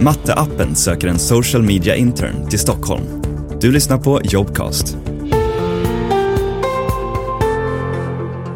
Matteappen söker en social media intern till Stockholm. Du lyssnar på Jobcast.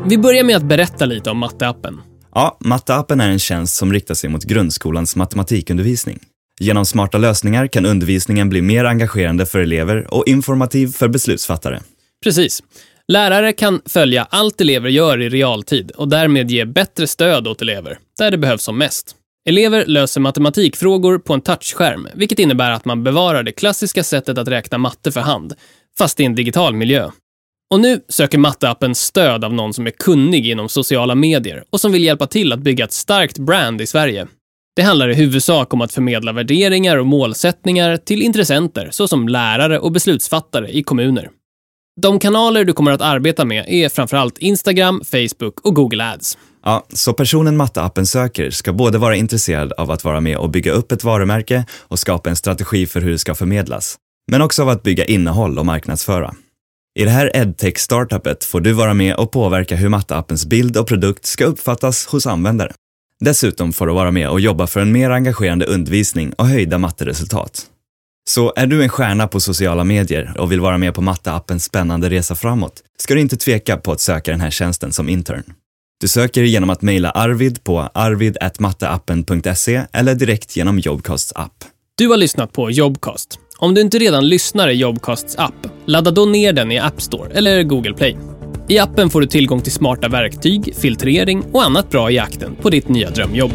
Vi börjar med att berätta lite om matteappen. Ja, Matteappen är en tjänst som riktar sig mot grundskolans matematikundervisning. Genom smarta lösningar kan undervisningen bli mer engagerande för elever och informativ för beslutsfattare. Precis. Lärare kan följa allt elever gör i realtid och därmed ge bättre stöd åt elever, där det behövs som mest. Elever löser matematikfrågor på en touchskärm, vilket innebär att man bevarar det klassiska sättet att räkna matte för hand, fast i en digital miljö. Och nu söker matteappen stöd av någon som är kunnig inom sociala medier och som vill hjälpa till att bygga ett starkt brand i Sverige. Det handlar i huvudsak om att förmedla värderingar och målsättningar till intressenter såsom lärare och beslutsfattare i kommuner. De kanaler du kommer att arbeta med är framförallt Instagram, Facebook och Google Ads. Ja, så personen Matteappen söker ska både vara intresserad av att vara med och bygga upp ett varumärke och skapa en strategi för hur det ska förmedlas, men också av att bygga innehåll och marknadsföra. I det här edtech-startupet får du vara med och påverka hur Matteappens bild och produkt ska uppfattas hos användare. Dessutom får du vara med och jobba för en mer engagerande undervisning och höjda matteresultat. Så är du en stjärna på sociala medier och vill vara med på Matteappens spännande resa framåt ska du inte tveka på att söka den här tjänsten som intern. Du söker genom att mejla Arvid på arvid.matteappen.se eller direkt genom Jobcasts app. Du har lyssnat på Jobcast. Om du inte redan lyssnar i Jobcasts app, ladda då ner den i App Store eller Google Play. I appen får du tillgång till smarta verktyg, filtrering och annat bra i jakten på ditt nya drömjobb.